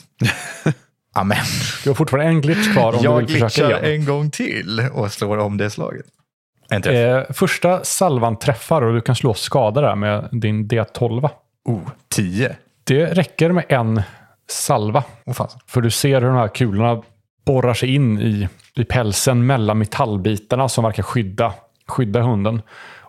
Amen. Du har fortfarande en glitch kvar om Jag du vill försöka glitchar igen. en gång till och slår om det slaget. En träff. Eh, första salvan träffar och du kan slå skada där med din D12. Oh, tio. Det räcker med en salva. Oh, fan. För du ser hur de här kulorna borrar sig in i, i pälsen mellan metallbitarna som verkar skydda, skydda hunden.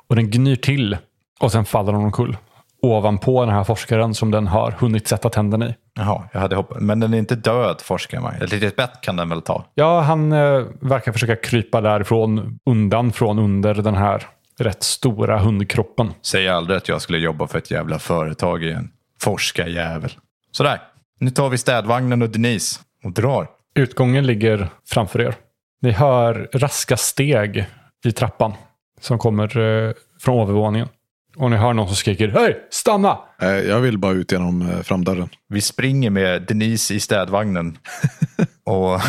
Och den gnyr till och sen faller den omkull. Ovanpå den här forskaren som den har hunnit sätta tänderna i. Jaha, jag hade hoppat. Men den är inte död, forskar man. Ett litet bett kan den väl ta? Ja, han eh, verkar försöka krypa därifrån, undan från under den här rätt stora hundkroppen. Säg aldrig att jag skulle jobba för ett jävla företag igen. Forska jävel. Sådär, nu tar vi städvagnen och Denise och drar. Utgången ligger framför er. Ni hör raska steg i trappan som kommer eh, från övervåningen. Och ni hör någon som skriker Hej, stanna! Eh, Jag vill bara ut genom eh, framdörren. Vi springer med Denise i städvagnen och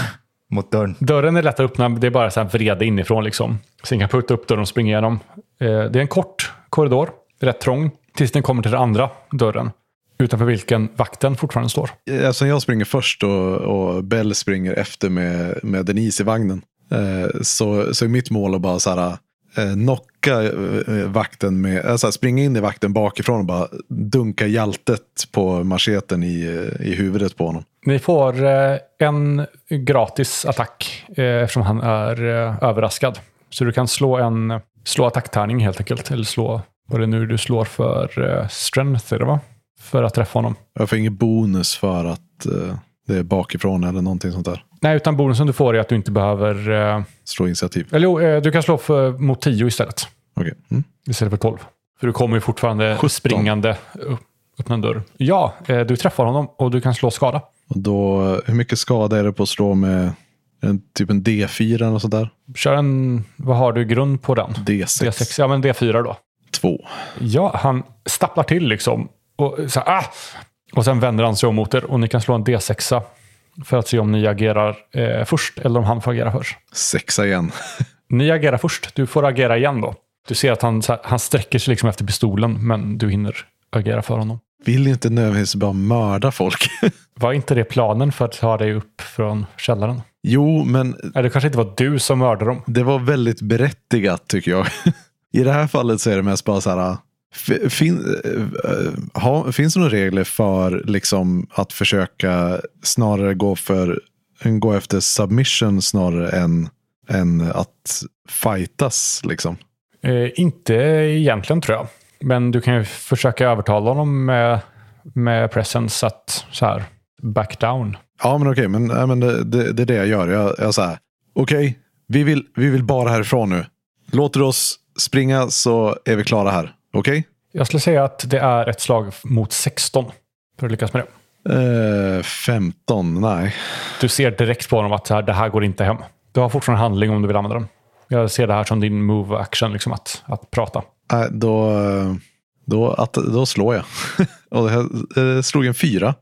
mot dörren. Dörren är lätt att öppna, det är bara så här vrede inifrån. Liksom. Så ni kan putta upp dörren och springa igenom. Det är en kort korridor, rätt trång, tills den kommer till den andra dörren. Utanför vilken vakten fortfarande står. Eftersom jag springer först och, och Bell springer efter med, med Denise i vagnen. Eh, så, så är mitt mål att bara så här, eh, knocka eh, vakten med, alltså springa in i vakten bakifrån och bara dunka hjältet på macheten i, eh, i huvudet på honom. Ni får eh, en gratis attack eh, eftersom han är eh, överraskad. Så du kan slå en slå attacktärning helt enkelt. Eller slå vad det är nu du slår för eh, strength, är det va? För att träffa honom. Jag får ingen bonus för att, eh, det är bakifrån eller någonting sånt där. Nej, utan bonusen du får är att du inte behöver... Eh, Slå initiativ. eller jo, eh, du kan slå för, mot 10 istället. Okej. Mm. Istället för 12. För du kommer ju fortfarande 17. springande upp, öppna en dörr. Ja, eh, du träffar honom och du kan slå skada. Och då, hur mycket skada är det på att slå med en, typ en D4 eller något sånt där? Kör en... Vad har du grund på den? D6. D6. Ja, men D4 då. 2. Ja, han stapplar till liksom. Och, så här, ah! och sen vänder han sig om mot er och ni kan slå en D6 för att se om ni agerar eh, först eller om han får agera först. Sexa igen. Ni agerar först. Du får agera igen då. Du ser att han, här, han sträcker sig liksom efter pistolen, men du hinner agera för honom. Vill inte nödvändigtvis bara mörda folk. Var inte det planen för att ta dig upp från källaren? jo, men Nej, det kanske inte var du som mördade dem. det var väldigt berättigat tycker jag. I det här fallet så är det mest bara så här. Fin, äh, ha, finns det några regler för liksom att försöka snarare gå, för, gå efter submission snarare än, än att fightas? Liksom? Eh, inte egentligen tror jag. Men du kan ju försöka övertala honom med, med presence att så här, back down. Ja, men okej, men, ja, men det, det, det är det jag gör. Jag, jag så här, okej, vi, vill, vi vill bara härifrån nu. Låter oss springa så är vi klara här. Okej? Jag skulle säga att det är ett slag mot 16 för att lyckas med det. Eh, 15, nej. Du ser direkt på honom att det här går inte hem. Du har fortfarande handling om du vill använda den. Jag ser det här som din move action, liksom att, att prata. Nej, då, då, att, då slår jag. Och jag eh, slog en fyra.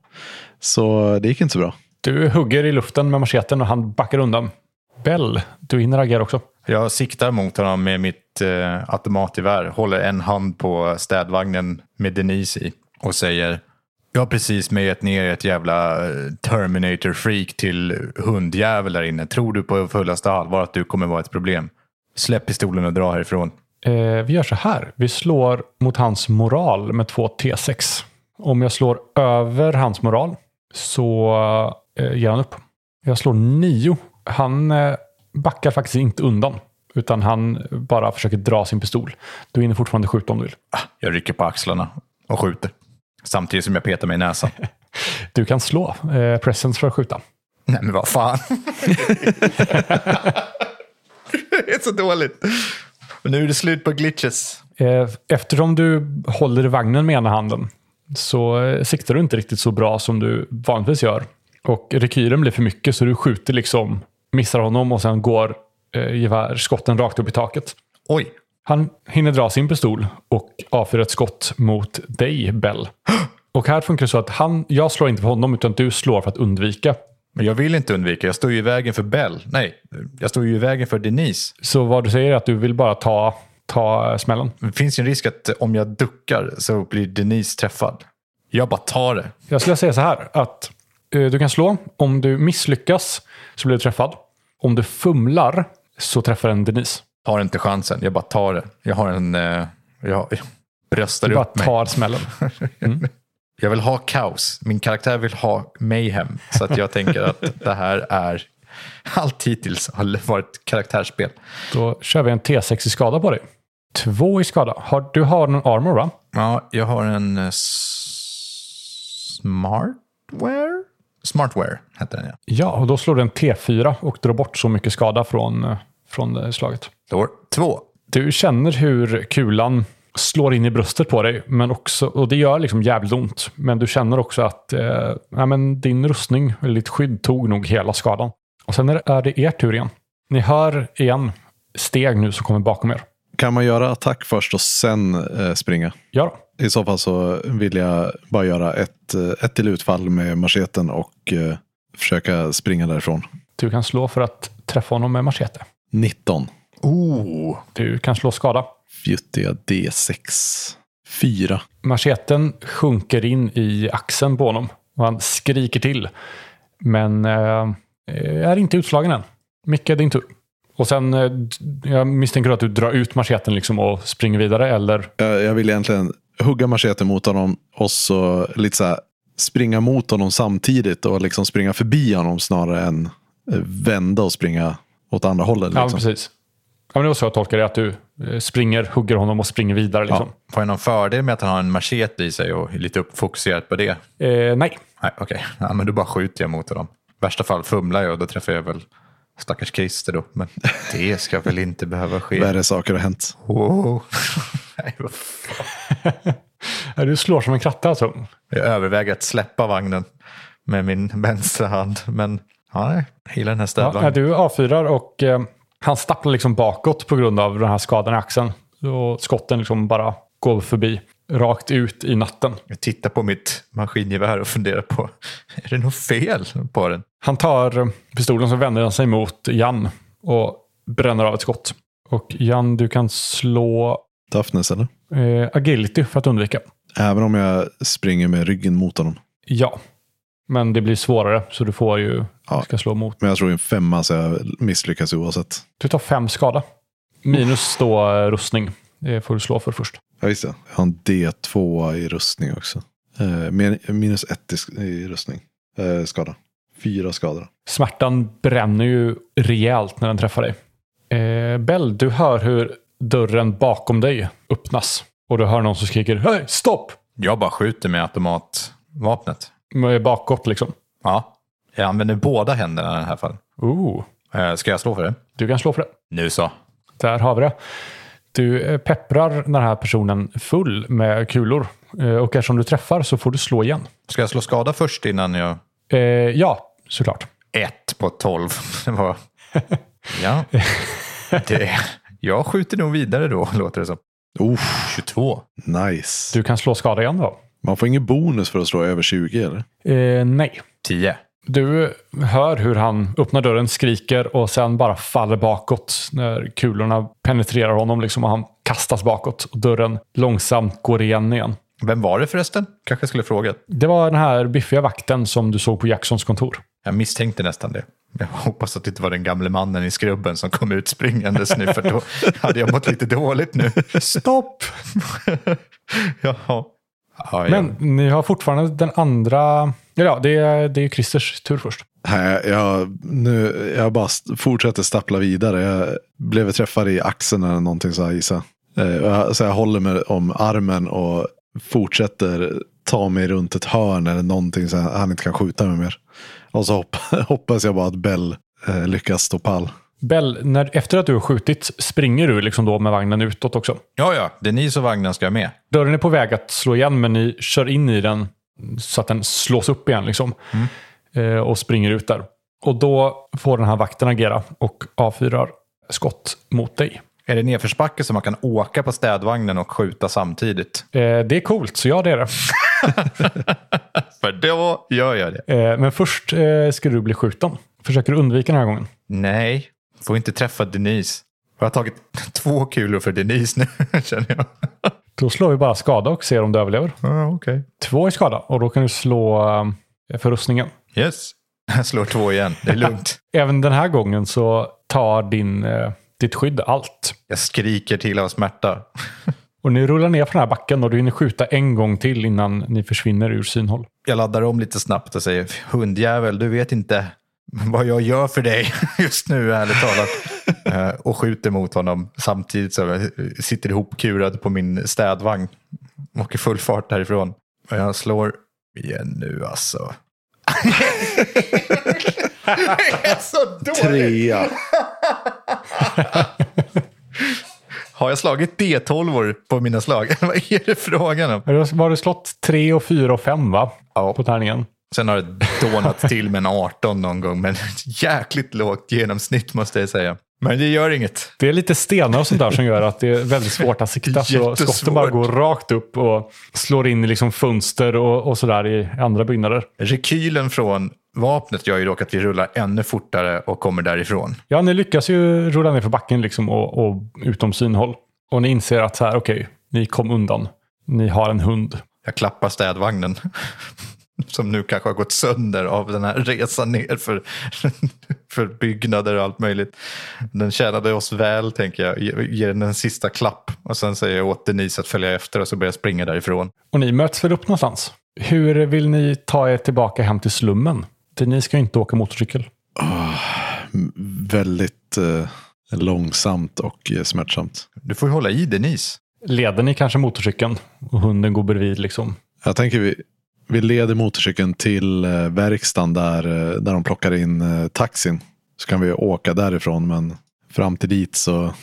Så det gick inte så bra. Du hugger i luften med macheten och han backar undan. Bell, du hinner agera också. Jag siktar mot honom med mitt eh, automatgevär, håller en hand på städvagnen med Denise i och säger Jag har precis mejat ner ett jävla eh, Terminator-freak till hundjävel där inne. Tror du på fullaste allvar att du kommer vara ett problem? Släpp pistolen och dra härifrån. Eh, vi gör så här. Vi slår mot hans moral med två T6. Om jag slår över hans moral så eh, ger han upp. Jag slår nio. Han eh, backar faktiskt inte undan. Utan han bara försöker dra sin pistol. Du hinner fortfarande skjuta om du vill. Ah, Jag rycker på axlarna och skjuter. Samtidigt som jag petar mig i näsan. Du kan slå eh, presence för att skjuta. Nej men vad fan. det är så dåligt. Och nu är det slut på glitches. Eh, Eftersom du håller i vagnen med ena handen så eh, siktar du inte riktigt så bra som du vanligtvis gör. Och rekylen blir för mycket så du skjuter liksom, missar honom och sen går eh, gevär, skotten rakt upp i taket. Oj, Han hinner dra sin pistol och avfyra ett skott mot dig, Bell. Och här funkar det så att han, jag slår inte på honom utan du slår för att undvika. men jag vill inte undvika. Jag står ju i vägen för Bell. Nej, jag står ju i vägen för Denise. Så vad du säger är att du vill bara ta, ta smällen. Det finns ju en risk att om jag duckar så blir Denise träffad. Jag bara tar det. Jag skulle säga så här att eh, du kan slå. Om du misslyckas så blir du träffad. Om du fumlar så träffar en Denise. Tar inte chansen. Jag bara tar det. Jag har en... Eh, jag bröstar Du bara upp mig. tar smällen. Jag vill ha kaos. Min karaktär vill ha mayhem. Så att jag tänker att det här är... Allt hittills har varit karaktärsspel. Då kör vi en T6 i skada på dig. Två i skada. Har, du har någon armor va? Ja, jag har en eh, s- smartware? Smartware heter den ja. Ja, och då slår du en T4 och drar bort så mycket skada från, eh, från eh, slaget. Står två. Du känner hur kulan slår in i bröstet på dig. Men också, och det gör liksom jävligt ont. Men du känner också att eh, ja, men din rustning, eller ditt skydd, tog nog hela skadan. Och sen är det, är det er tur igen. Ni hör igen steg nu som kommer bakom er. Kan man göra attack först och sen eh, springa? Ja då. I så fall så vill jag bara göra ett, eh, ett till utfall med macheten och eh, försöka springa därifrån. Du kan slå för att träffa honom med machete. 19. Oh. Du kan slå skada. Fjuttiga D6. 4. Macheten sjunker in i axeln på honom och han skriker till. Men eh, är inte utslagen än. Micke, din tur. Och sen, eh, jag misstänker att du drar ut macheten liksom och springer vidare, eller? Jag, jag vill egentligen hugga macheten mot honom och så lite så här springa mot honom samtidigt och liksom springa förbi honom snarare än eh, vända och springa åt andra hållet. Ja, Liksom. precis. Ja, men det var så jag tolkade det, att du, eh, springer, hugger honom och springer vidare. Liksom. Får jag någon fördel med att han har en machete i sig och är lite uppfokuserad på det? Eh, nej, Nej, okej. Ja, men då bara skjuter jag mot honom. I värsta fall fumlar jag och då träffar jag väl stackars Christer då. Men det ska väl inte behöva ske. Värre saker har hänt. Wow. Nej, vad fan. Ja, du slår som en kratta alltså. Jag överväger att släppa vagnen med min vänstra hand. Men ja, jag gillar den här Ja, städvagnen. du avfyrar och eh, han stapplar liksom bakåt på grund av den här skadan i axeln. Och skotten liksom bara går förbi, rakt ut i natten. Jag tittar på mitt maskingevär och funderar på, är det något fel på den? Han tar eh, pistolen så vänder han sig mot Jan och bränner av ett skott. Och Jan, du kan slå Toughness eller? eh, agility för att undvika. Även om jag springer med ryggen mot honom. Ja, men det blir svårare så du får ju, Ja. ska slå mot. Men jag tror en femma så jag misslyckas oavsett. Du tar fem skada. Minus då eh, rustning. Det får du slå för först. Ja, just det. Jag har en D2 i rustning också. Eh, minus ett i, sk- i rustning. Eh, skada. Fyra skador. Smärtan bränner ju rejält när den träffar dig. Eh, Bell, du hör hur dörren bakom dig öppnas. Och du hör någon som skriker Hej, stopp! Jag bara skjuter med automatvapnet. Med Bakåt liksom. Ja, jag använder båda händerna i det här fallet. Ooh, Eh, Ska jag slå för det? du kan slå för det. Nu så. Där har vi det. Du eh, pepprar den här personen full med kulor. Eh, Och eftersom du träffar så får du slå igen. Ska jag slå skada först innan jag... Eh, ja, såklart. Ett på tolv. Ja. Det... Jag skjuter nog vidare då, låter det som. Oh, 22. nice. Du kan slå skada igen då. Man får ingen bonus för att slå över 20 eller? Eh, nej. 10. Du hör hur han öppnar dörren, skriker och sen bara faller bakåt när kulorna penetrerar honom liksom och han kastas bakåt och dörren långsamt går igen igen. Vem var det förresten? Kanske skulle fråga. Det var den här biffiga vakten som du såg på Jacksons kontor. Jag misstänkte nästan det. Jag hoppas att det inte var den gamle mannen i skrubben som kom ut springandes nu, för då hade jag mått lite dåligt nu. Stopp! Jaha. Ja, ja. Men ni har fortfarande den andra... Ja, det är, det är Christers tur först. Nej, jag, nu, jag bara st- fortsätter stappla vidare. Jag blev träffad i axeln eller någonting så här gissa. Eh, Så jag håller mig om armen och fortsätter ta mig runt ett hörn eller någonting så han inte kan skjuta mig mer. Och så hopp, hoppas jag bara att Bell eh, lyckas stå pall. Bell, när, efter att du har skjutit springer du liksom då med vagnen utåt också. ja, ja. Denise och vagnen ska med. Dörren är på väg att slå igen men ni kör in i den så att den slås upp igen liksom. Eh, och springer ut där. Och då får den här vakten agera och avfyrar skott mot dig. Är det nedförsbacke så man kan åka på städvagnen och skjuta samtidigt? Eh, det är coolt, så ja det är det. För då gör jag det. Eh, men först eh, ska du bli skjuten. Försöker du undvika den här gången? Nej, får inte träffa Denise. Jag har tagit två kulor för Denise nu, känner jag. Då slår vi bara skada och ser om du överlever. Ja, okej. Två i skada och då kan du slå eh, för rustningen. Yes. Jag slår två igen, det är lugnt. Även den här gången så tar din, eh, ditt skydd allt. Jag skriker till av smärta. Och ni rullar ner för den här backen och du hinner skjuta en gång till innan ni försvinner ur synhåll. Jag laddar om lite snabbt och säger hundjävel, du vet inte vad jag gör för dig just nu, ärligt talat. Eh, och skjuter mot honom samtidigt som jag sitter ihopkurad på min städvagn. Och i full fart därifrån. Och jag slår igen nu alltså. Det är så dåligt! Trea. Har jag slagit D12 på mina slag? Vad är det frågan om? Har du slått tre och fyra och fem va? Ja. På tärningen. Sen har det dånat till med en 18 någon gång, men jäkligt lågt genomsnitt måste jag säga. Men det gör inget. Det är lite stenar och sånt där som gör att det är väldigt svårt att sikta. Så skotten bara går rakt upp och slår in i liksom fönster och, och sådär i andra byggnader. Rekylen från vapnet gör ju dock att vi rullar ännu fortare och kommer därifrån. Ja, ni lyckas ju rulla ner för backen liksom och, och utom synhåll. Och ni inser att så här, okej, ni kom undan. Ni har en hund. Jag klappar städvagnen. Som nu kanske har gått sönder av den här resan ner för, för byggnader och allt möjligt. Den tjänade oss väl, tänker jag. Ge- Ger den en sista klapp. Och sen säger jag åt Denise att följa efter och så börjar jag springa därifrån. Och ni möts väl upp någonstans? Hur vill ni ta er tillbaka hem till slummen? Ni ska ju inte åka motorcykel. Väldigt, eh, långsamt och eh, smärtsamt. Du får ju hålla i Denise. Leder ni kanske motorcykeln och hunden går bredvid liksom? Jag tänker vi, vi leder motorcykeln till eh, verkstaden där, eh, där de plockar in eh, taxin. Så kan vi åka därifrån men fram till dit så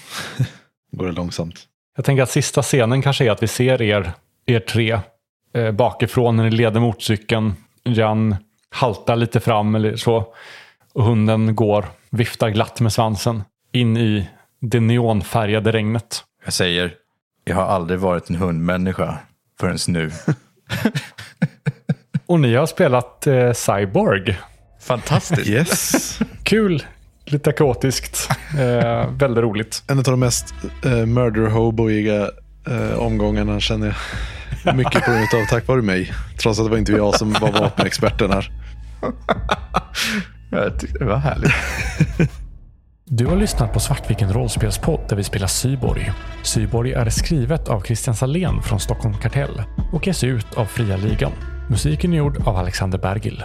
går det långsamt. Jag tänker att sista scenen kanske är att vi ser er, er tre eh, bakifrån när ni leder motorcykeln. Jan haltar lite fram eller så. Och hunden går, viftar glatt med svansen in i det neonfärgade regnet. Jag säger, jag har aldrig varit en hundmänniska förrän nu. Och ni har spelat eh, Cyborg. Fantastiskt. Yes. Kul, lite kaotiskt, eh, väldigt roligt. en av de mest eh, murder hoboiga eh, omgångarna känner jag. Mycket på grund av tack vare mig. Trots att det var inte jag som var vapenexperten här. Jag tyckte det var härligt. Du har lyssnat på Svartviken rollspelspodd där vi spelar Syborg. Syborg är skrivet av Christian Salén från Stockholm Kartell och ges ut av Fria Ligan. Musiken är gjord av Alexander Bergil.